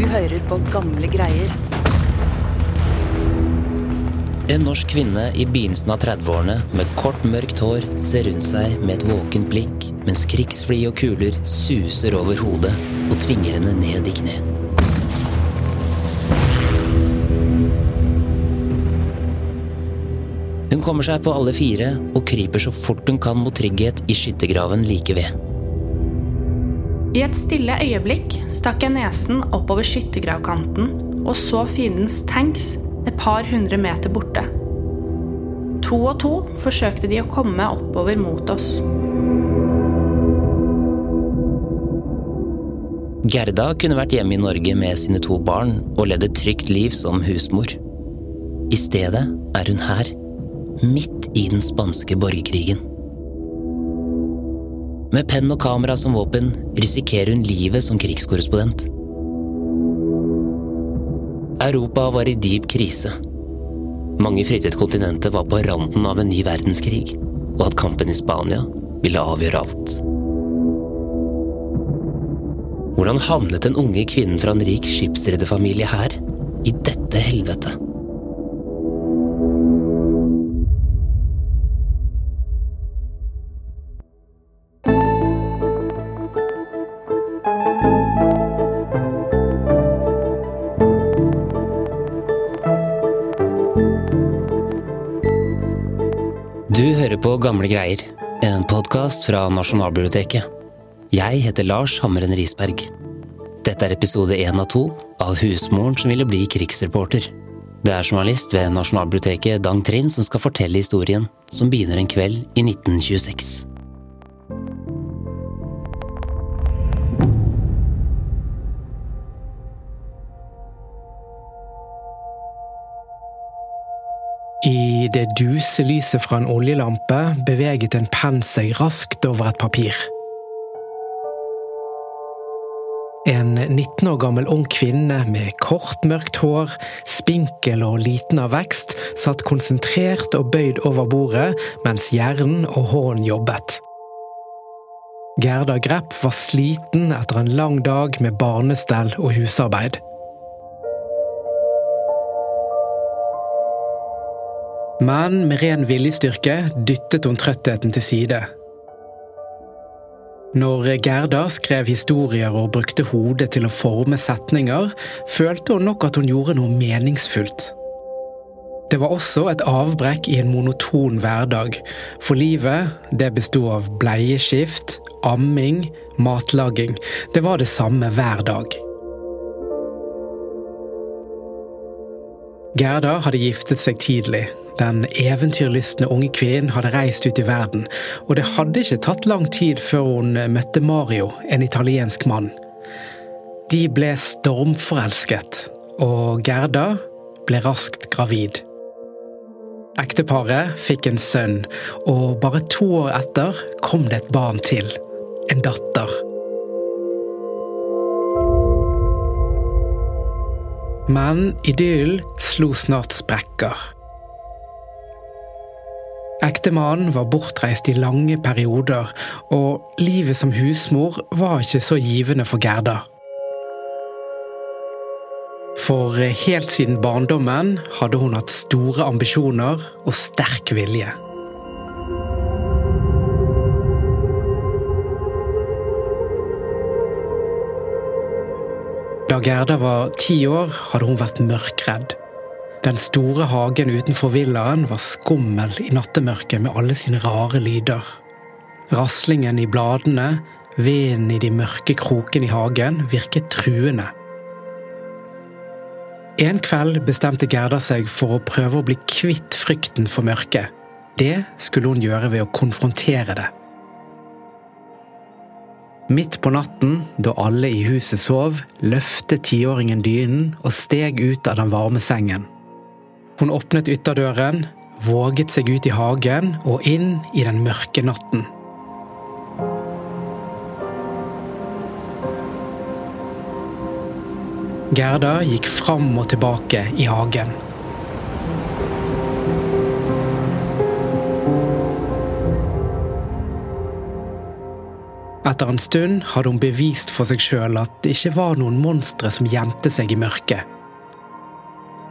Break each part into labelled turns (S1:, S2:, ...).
S1: Du hører på gamle greier.
S2: En norsk kvinne i begynnelsen av 30-årene med kort, mørkt hår ser rundt seg med et våkent blikk mens krigsfly og kuler suser over hodet og tvinger henne ned i kne. Hun kommer seg på alle fire og kryper så fort hun kan mot trygghet i skyttergraven like ved.
S3: I et stille øyeblikk stakk jeg nesen oppover skyttergravkanten og så fiendens tanks et par hundre meter borte. To og to forsøkte de å komme oppover mot oss.
S2: Gerda kunne vært hjemme i Norge med sine to barn og ledd et trygt liv som husmor. I stedet er hun her, midt i den spanske borgerkrigen. Med penn og kamera som våpen risikerer hun livet som krigskorrespondent. Europa var i dyp krise. Mange fryktet kontinentet var på randen av en ny verdenskrig, og at kampen i Spania ville avgjøre alt. Hvordan havnet den unge kvinnen fra en rik skipsrederfamilie her? I dette helvete? Du hører på Gamle greier, en podkast fra Nasjonalbiblioteket. Jeg heter Lars Hammeren Risberg. Dette er episode én av to av Husmoren som ville bli krigsreporter. Det er journalist ved Nasjonalbiblioteket Dang Trind som skal fortelle historien, som begynner en kveld i 1926.
S4: Det duse lyset fra en oljelampe beveget en penn seg raskt over et papir. En 19 år gammel ung kvinne med kort, mørkt hår, spinkel og liten av vekst, satt konsentrert og bøyd over bordet mens hjernen og hånden jobbet. Gerda Grepp var sliten etter en lang dag med barnestell og husarbeid. Men med ren viljestyrke dyttet hun trøttheten til side. Når Gerda skrev historier og brukte hodet til å forme setninger, følte hun nok at hun gjorde noe meningsfullt. Det var også et avbrekk i en monoton hverdag, for livet det bestod av bleieskift, amming, matlaging. Det var det samme hver dag. Gerda hadde giftet seg tidlig. Den eventyrlystne unge kvinnen hadde reist ut i verden, og det hadde ikke tatt lang tid før hun møtte Mario, en italiensk mann. De ble stormforelsket, og Gerda ble raskt gravid. Ekteparet fikk en sønn, og bare to år etter kom det et barn til. En datter. Men idyllen slo snart sprekker. Ektemannen var bortreist i lange perioder, og livet som husmor var ikke så givende for Gerda. For helt siden barndommen hadde hun hatt store ambisjoner og sterk vilje. Da Gerda var ti år, hadde hun vært mørkredd. Den store hagen utenfor villaen var skummel i nattemørket med alle sine rare lyder. Raslingen i bladene, vinden i de mørke krokene i hagen virket truende. En kveld bestemte Gerda seg for å prøve å bli kvitt frykten for mørket. Det skulle hun gjøre ved å konfrontere det. Midt på natten, da alle i huset sov, løftet tiåringen dynen og steg ut av den varme sengen. Hun åpnet ytterdøren, våget seg ut i hagen og inn i den mørke natten. Gerda gikk fram og tilbake i hagen. Etter en stund hadde hun bevist for seg sjøl at det ikke var noen monstre som gjemte seg i mørket.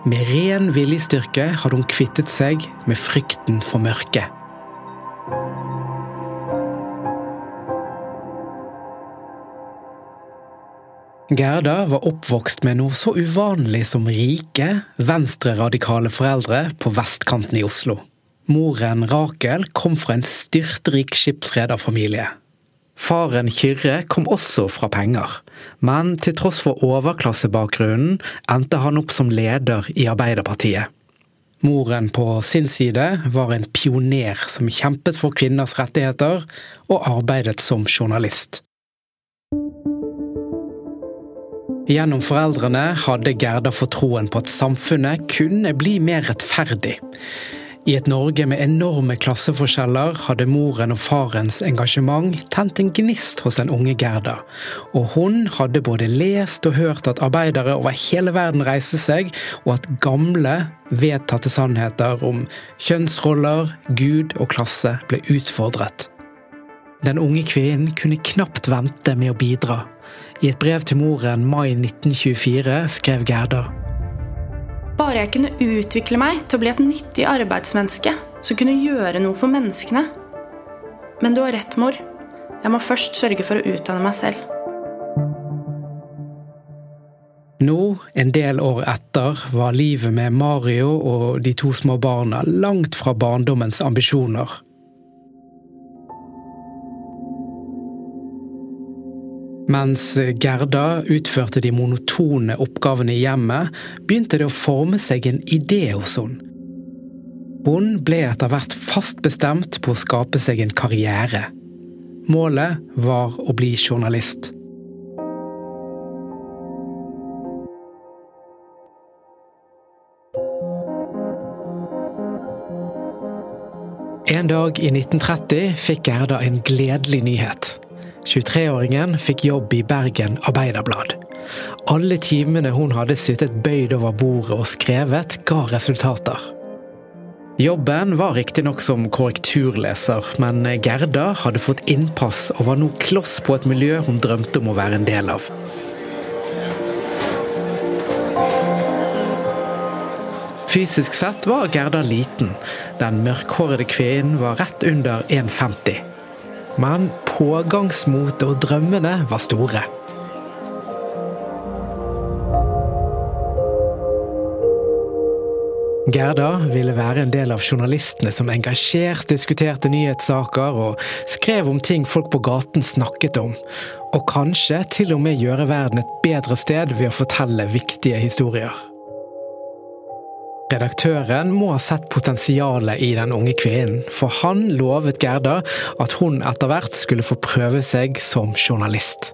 S4: Med ren viljestyrke hadde hun kvittet seg med frykten for mørket. Gerda var oppvokst med noe så uvanlig som rike, venstreradikale foreldre på vestkanten i Oslo. Moren Rakel kom fra en styrtrik skipsrederfamilie. Faren Kyrre kom også fra penger, men til tross for overklassebakgrunnen endte han opp som leder i Arbeiderpartiet. Moren på sin side var en pioner som kjempet for kvinners rettigheter og arbeidet som journalist. Gjennom foreldrene hadde Gerda fått troen på at samfunnet kunne bli mer rettferdig. I et Norge med enorme klasseforskjeller hadde moren og farens engasjement tent en gnist hos den unge Gerda, og hun hadde både lest og hørt at arbeidere over hele verden reiste seg, og at gamle, vedtatte sannheter om kjønnsroller, Gud og klasse ble utfordret. Den unge kvinnen kunne knapt vente med å bidra. I et brev til moren mai 1924 skrev Gerda
S3: bare jeg kunne utvikle meg til å bli et nyttig arbeidsmenneske som kunne gjøre noe for menneskene. Men du har rett, mor. Jeg må først sørge for å utdanne meg selv.
S4: Nå, en del år etter, var livet med Mario og de to små barna langt fra barndommens ambisjoner. Mens Gerda utførte de monotone oppgavene i hjemmet, begynte det å forme seg en idé hos henne. Hun ble etter hvert fast bestemt på å skape seg en karriere. Målet var å bli journalist. En dag i 1930 fikk Gerda en gledelig nyhet. 23-åringen fikk jobb i Bergen Arbeiderblad. Alle timene hun hadde sittet bøyd over bordet og skrevet, ga resultater. Jobben var riktignok som korrekturleser, men Gerda hadde fått innpass og var nå kloss på et miljø hun drømte om å være en del av. Fysisk sett var Gerda liten. Den mørkhårede kvinnen var rett under 1,50. Men pågangsmotet og drømmene var store. Gerda ville være en del av journalistene som engasjert diskuterte nyhetssaker og skrev om ting folk på gaten snakket om, og kanskje til og med gjøre verden et bedre sted ved å fortelle viktige historier. Redaktøren må ha sett potensialet i den unge kvinnen, for han lovet Gerda at hun etter hvert skulle få prøve seg som journalist.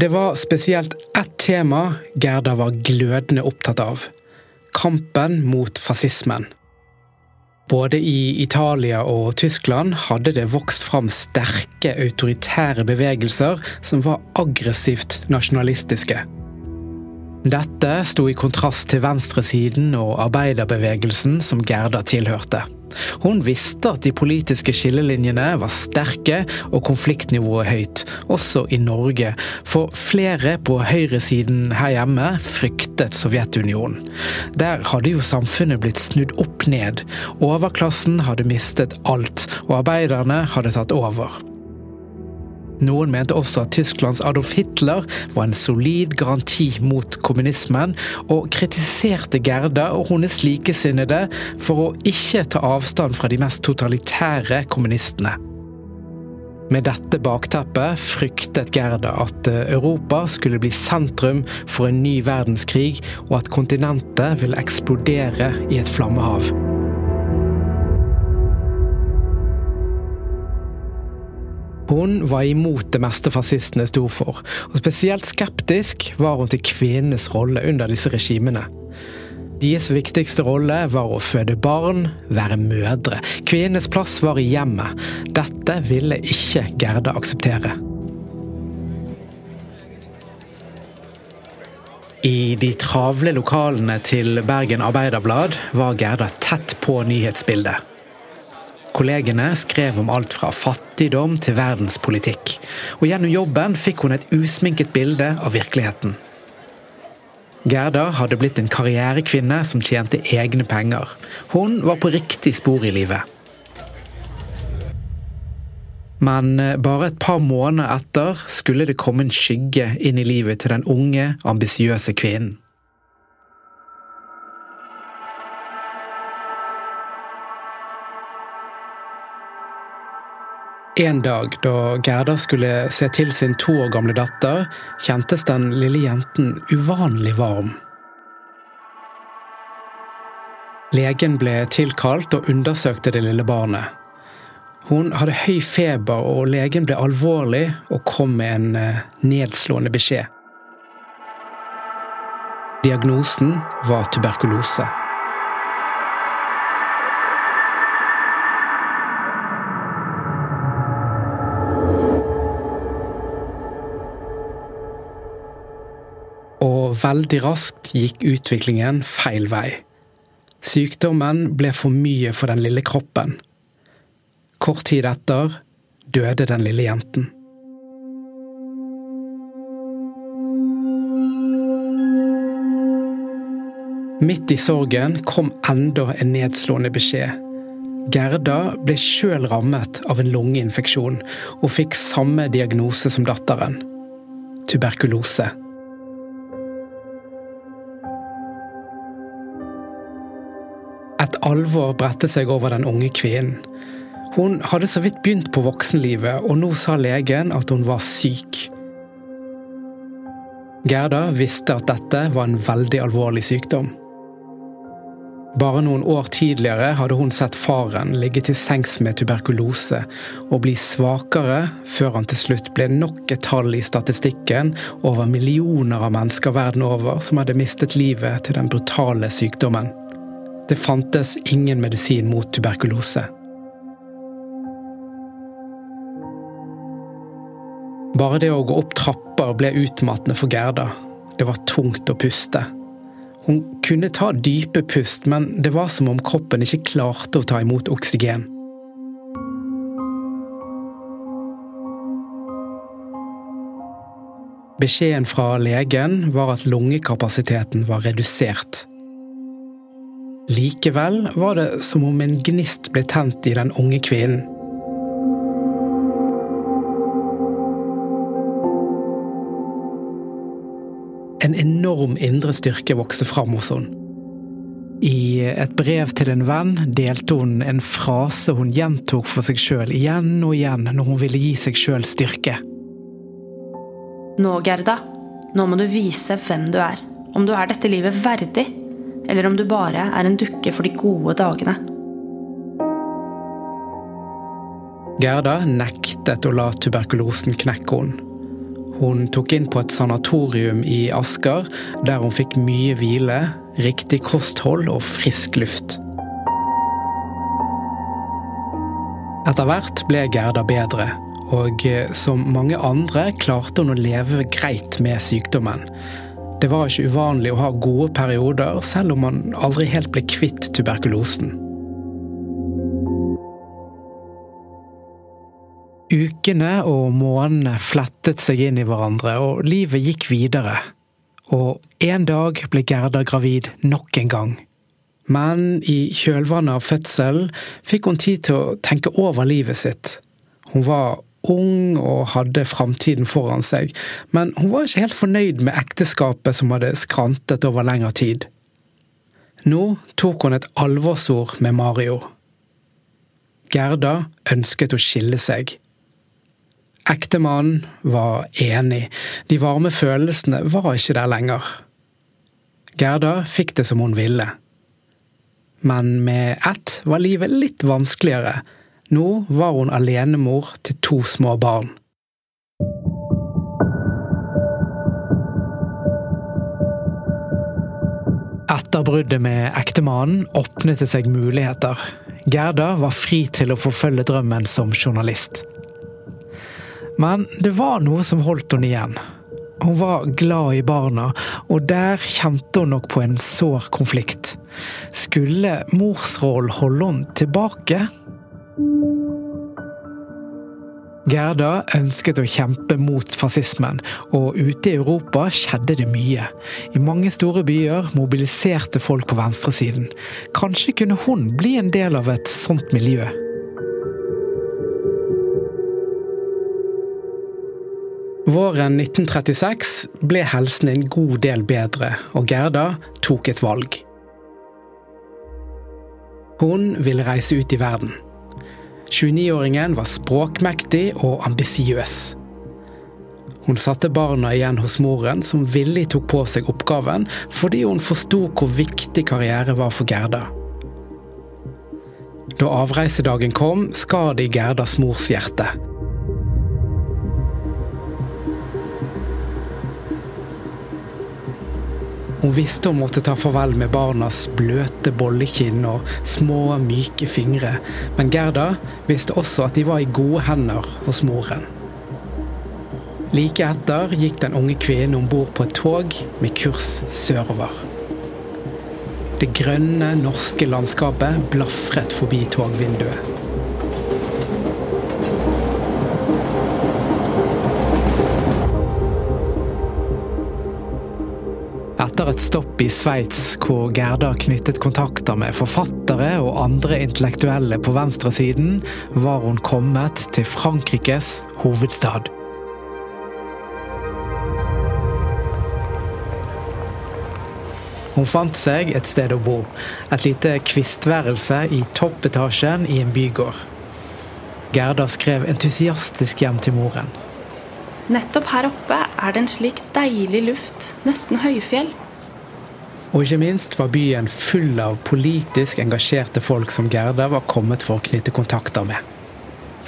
S4: Det var spesielt ett tema Gerda var glødende opptatt av. Kampen mot fascismen. Både i Italia og Tyskland hadde det vokst fram sterke autoritære bevegelser som var aggressivt nasjonalistiske. Dette sto i kontrast til venstresiden og arbeiderbevegelsen som Gerda tilhørte. Hun visste at de politiske skillelinjene var sterke og konfliktnivået høyt, også i Norge, for flere på høyresiden her hjemme fryktet Sovjetunionen. Der hadde jo samfunnet blitt snudd opp ned, overklassen hadde mistet alt, og arbeiderne hadde tatt over. Noen mente også at Tysklands Adolf Hitler var en solid garanti mot kommunismen, og kritiserte Gerda og hennes likesinnede for å ikke ta avstand fra de mest totalitære kommunistene. Med dette bakteppet fryktet Gerda at Europa skulle bli sentrum for en ny verdenskrig, og at kontinentet ville eksplodere i et flammehav. Hun var imot det meste fascistene sto for, og spesielt skeptisk var hun til kvinnenes rolle under disse regimene. Deres viktigste rolle var å føde barn, være mødre. Kvinnenes plass var i hjemmet. Dette ville ikke Gerda akseptere. I de travle lokalene til Bergen Arbeiderblad var Gerda tett på nyhetsbildet. Kollegene skrev om alt fra fattigdom til verdenspolitikk. Og gjennom jobben fikk hun et usminket bilde av virkeligheten. Gerda hadde blitt en karrierekvinne som tjente egne penger. Hun var på riktig spor i livet. Men eh, bare et par måneder etter skulle det komme en skygge inn i livet til den unge, ambisiøse kvinnen. En dag da Gerda skulle se til sin to år gamle datter, kjentes den lille jenten uvanlig varm. Legen ble tilkalt og undersøkte det lille barnet. Hun hadde høy feber, og legen ble alvorlig og kom med en eh, nedslående beskjed. Diagnosen var tuberkulose. Veldig raskt gikk utviklingen feil vei. Sykdommen ble for mye for den lille kroppen. Kort tid etter døde den lille jenten. Midt i sorgen kom enda en nedslående beskjed. Gerda ble sjøl rammet av en lungeinfeksjon og fikk samme diagnose som datteren tuberkulose. Alvor bredte seg over den unge kvinnen. Hun hadde så vidt begynt på voksenlivet, og nå sa legen at hun var syk. Gerda visste at dette var en veldig alvorlig sykdom. Bare noen år tidligere hadde hun sett faren ligge til sengs med tuberkulose og bli svakere, før han til slutt ble nok et tall i statistikken over millioner av mennesker verden over som hadde mistet livet til den brutale sykdommen. Det fantes ingen medisin mot tuberkulose. Bare det å gå opp trapper ble utmattende for Gerda. Det var tungt å puste. Hun kunne ta dype pust, men det var som om kroppen ikke klarte å ta imot oksygen. Beskjeden fra legen var at lungekapasiteten var redusert. Likevel var det som om en gnist ble tent i den unge kvinnen. En enorm indre styrke vokste fram hos henne. I et brev til en venn delte hun en frase hun gjentok for seg sjøl igjen og igjen når hun ville gi seg sjøl styrke.
S3: Nå, Gerda. Nå må du vise hvem du er. Om du er dette livet verdig, eller om du bare er en dukke for de gode dagene.
S4: Gerda nektet å la tuberkulosen knekke henne. Hun tok inn på et sanatorium i Asker, der hun fikk mye hvile, riktig kosthold og frisk luft. Etter hvert ble Gerda bedre, og som mange andre klarte hun å leve greit med sykdommen. Det var ikke uvanlig å ha gode perioder, selv om man aldri helt ble kvitt tuberkulosen. Ukene og månedene flettet seg inn i hverandre, og livet gikk videre. Og en dag ble Gerda gravid nok en gang. Men i kjølvannet av fødselen fikk hun tid til å tenke over livet sitt. Hun var ung og hadde framtiden foran seg, men hun var ikke helt fornøyd med ekteskapet som hadde skrantet over lengre tid. Nå tok hun et alvorsord med Mario. Gerda ønsket å skille seg. Ektemannen var enig, de varme følelsene var ikke der lenger. Gerda fikk det som hun ville. Men med ett var livet litt vanskeligere. Nå var hun alenemor til to små barn. Etter bruddet med ektemannen åpnet det seg muligheter. Gerda var fri til å forfølge drømmen som journalist. Men det var noe som holdt henne igjen. Hun var glad i barna, og der kjente hun nok på en sår konflikt. Skulle morsrollen holde henne tilbake? Gerda ønsket å kjempe mot fascismen, og ute i Europa skjedde det mye. I mange store byer mobiliserte folk på venstresiden. Kanskje kunne hun bli en del av et sånt miljø? Våren 1936 ble helsen en god del bedre, og Gerda tok et valg. Hun ville reise ut i verden. 29-åringen var språkmektig og ambisiøs. Hun satte barna igjen hos moren, som villig tok på seg oppgaven fordi hun forsto hvor viktig karriere var for Gerda. Da avreisedagen kom, skar det i Gerdas mors hjerte. Hun visste hun måtte ta farvel med barnas bløte bollekinn og små, myke fingre, men Gerda visste også at de var i gode hender hos moren. Like etter gikk den unge kvinnen om bord på et tog med kurs sørover. Det grønne, norske landskapet blafret forbi togvinduet. Etter et stopp i Sveits, hvor Gerda knyttet kontakter med forfattere og andre intellektuelle på venstresiden, var hun kommet til Frankrikes hovedstad. Hun fant seg et sted å bo. Et lite kvistværelse i toppetasjen i en bygård. Gerda skrev entusiastisk hjem til moren.
S3: Nettopp her oppe er det en slik deilig luft, nesten høyfjell.
S4: Og ikke minst var byen full av politisk engasjerte folk som Gerda var kommet for å knytte kontakter med.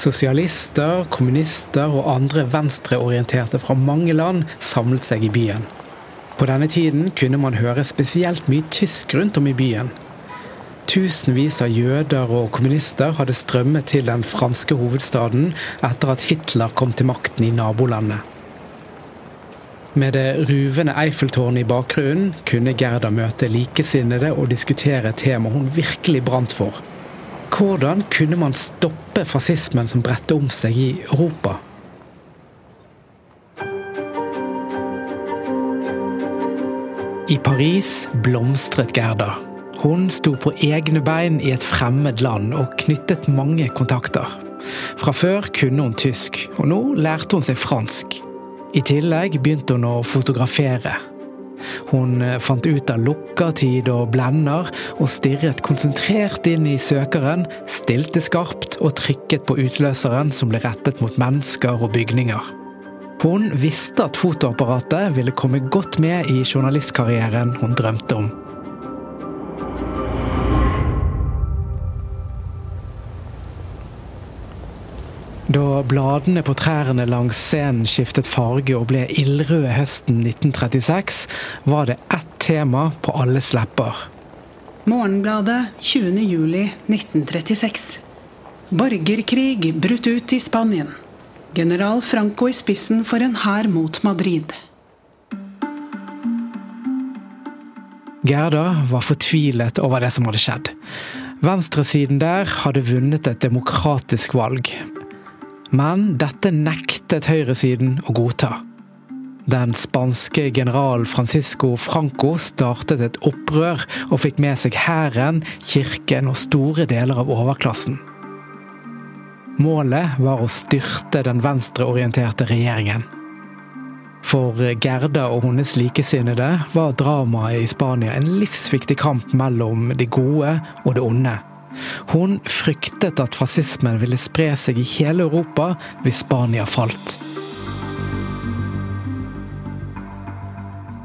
S4: Sosialister, kommunister og andre venstreorienterte fra mange land samlet seg i byen. På denne tiden kunne man høre spesielt mye tysk rundt om i byen. Tusenvis av jøder og kommunister hadde strømmet til den franske hovedstaden etter at Hitler kom til makten i nabolandet. Med det ruvende Eiffeltårnet i bakgrunnen kunne Gerda møte likesinnede og diskutere tema hun virkelig brant for. Hvordan kunne man stoppe fascismen som bredte om seg i Europa? I Paris blomstret Gerda. Hun sto på egne bein i et fremmed land og knyttet mange kontakter. Fra før kunne hun tysk, og nå lærte hun seg fransk. I tillegg begynte hun å fotografere. Hun eh, fant ut av lukkertid og blender, og stirret konsentrert inn i søkeren, stilte skarpt og trykket på utløseren som ble rettet mot mennesker og bygninger. Hun visste at fotoapparatet ville komme godt med i journalistkarrieren hun drømte om. Bladene på trærne langs scenen skiftet farge og ble ildrøde høsten 1936, var det ett tema på alles lepper.
S5: Morgenbladet 20.07.1936. Borgerkrig brutt ut i Spanien. General Franco i spissen for en hær mot Madrid.
S4: Gerda var fortvilet over det som hadde skjedd. Venstresiden der hadde vunnet et demokratisk valg, men dette nektet høyresiden å godta. Den spanske general Francisco Franco startet et opprør og fikk med seg hæren, kirken og store deler av overklassen. Målet var å styrte den venstreorienterte regjeringen. For Gerda og hennes likesinnede var dramaet i Spania en livsviktig kamp mellom de gode og det onde. Hun fryktet at fascismen ville spre seg i hele Europa hvis Spania falt.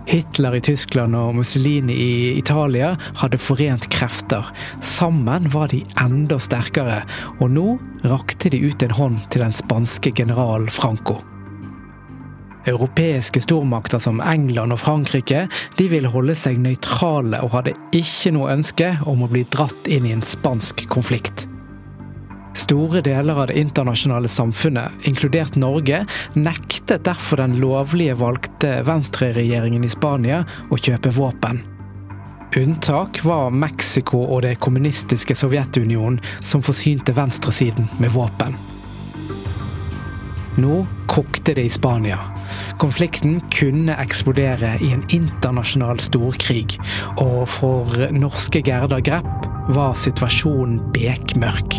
S4: Hitler i Tyskland og Mussolini i Italia hadde forent krefter. Sammen var de enda sterkere, og nå rakte de ut en hånd til den spanske general Franco. Europeiske stormakter som England og Frankrike de ville holde seg nøytrale og hadde ikke noe ønske om å bli dratt inn i en spansk konflikt. Store deler av det internasjonale samfunnet, inkludert Norge, nektet derfor den lovlige valgte venstreregjeringen i Spania å kjøpe våpen. Unntak var Mexico og det kommunistiske Sovjetunionen, som forsynte venstresiden med våpen. Nå kokte det i Spania. Konflikten kunne eksplodere i en internasjonal storkrig, og for norske Gerda Grepp var situasjonen bekmørk.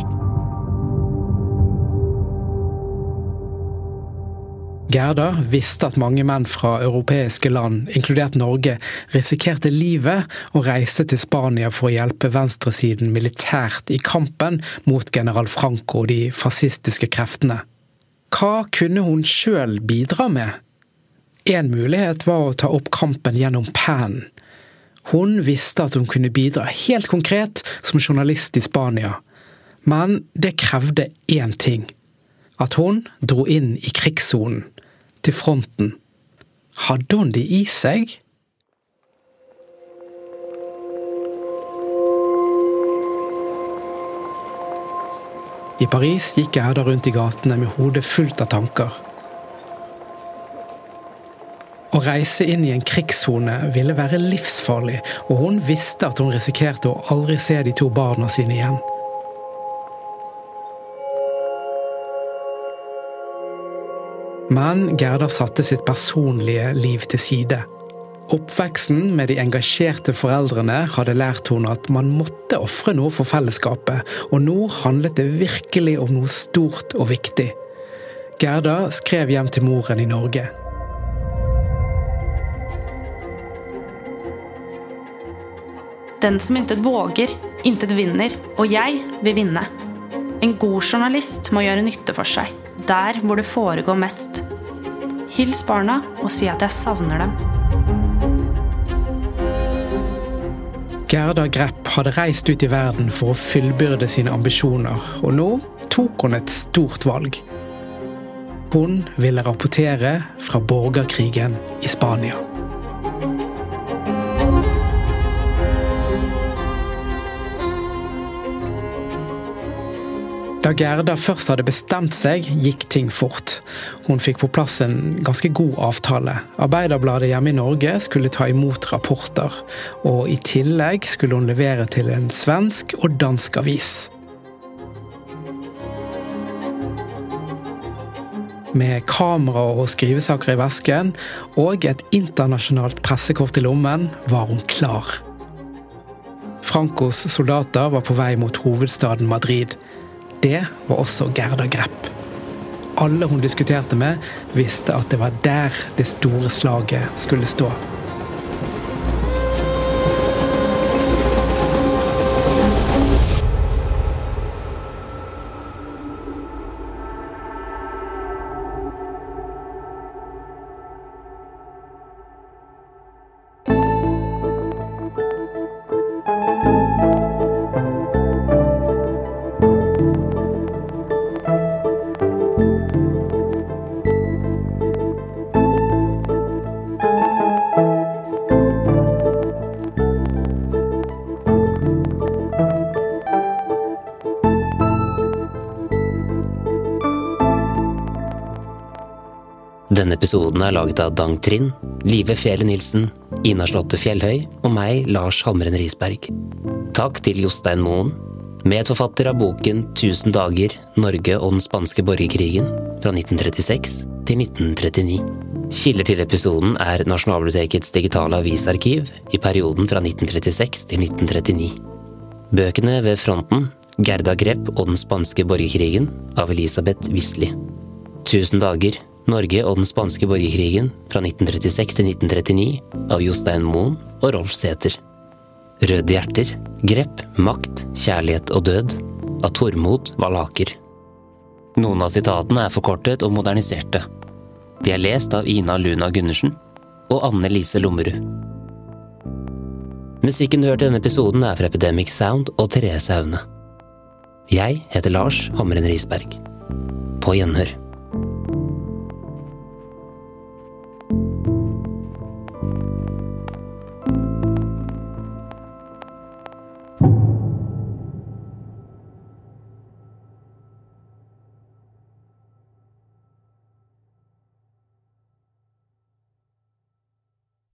S4: Gerda visste at mange menn fra europeiske land, inkludert Norge, risikerte livet og reiste til Spania for å hjelpe venstresiden militært i kampen mot general Franco og de fascistiske kreftene. Hva kunne hun sjøl bidra med? En mulighet var å ta opp kampen gjennom pennen. Hun visste at hun kunne bidra helt konkret som journalist i Spania. Men det krevde én ting. At hun dro inn i krigssonen til fronten. Hadde hun det i seg? I Paris gikk Gerda rundt i gatene med hodet fullt av tanker. Å reise inn i en krigssone ville være livsfarlig, og hun visste at hun risikerte å aldri se de to barna sine igjen. Men Gerda satte sitt personlige liv til side. Oppveksten med de engasjerte foreldrene hadde lært hun at man måtte ofre noe for fellesskapet, og nå handlet det virkelig om noe stort og viktig. Gerda skrev hjem til moren i Norge.
S3: Den som intet våger, intet vinner, og jeg vil vinne. En god journalist må gjøre nytte for seg der hvor det foregår mest. Hils barna og si at jeg savner dem.
S4: Gerda Grepp hadde reist ut i verden for å fyllbyrde sine ambisjoner, og nå tok hun et stort valg. Hun ville rapportere fra borgerkrigen i Spania. Da Gerda først hadde bestemt seg, gikk ting fort. Hun fikk på plass en ganske god avtale. Arbeiderbladet hjemme i Norge skulle ta imot rapporter, og i tillegg skulle hun levere til en svensk og dansk avis. Med kamera og skrivesaker i vesken og et internasjonalt pressekort i lommen var hun klar. Francos soldater var på vei mot hovedstaden Madrid. Det var også Gerda Grepp. Alle hun diskuterte med, visste at det var der det store slaget skulle stå.
S2: Episoden er laget av Dang Trind, Live Fjelle Nilsen, Ina Slåtte Fjellhøy og meg, Lars Halmren Risberg. Takk til Jostein Moen, medforfatter av boken 1000 dager Norge og den spanske borgerkrigen fra 1936 til 1939. Kilder til episoden er Nasjonalbibliotekets digitale avisarkiv i perioden fra 1936 til 1939. Bøkene ved fronten Gerda Grepp og den spanske borgerkrigen av Elisabeth Wisli. 1000 dager Norge og den spanske borgerkrigen fra 1936 til 1939 av Jostein Moen og Rolf Sæther. Røde hjerter, grepp, makt, kjærlighet og død av Tormod Valaker. Noen av sitatene er forkortet og moderniserte. De er lest av Ina Luna Gundersen og Anne Lise Lommerud. Musikken du hørte i denne episoden er fra Epidemic Sound og Therese Aune. Jeg heter Lars Hamren Risberg. På gjenhør.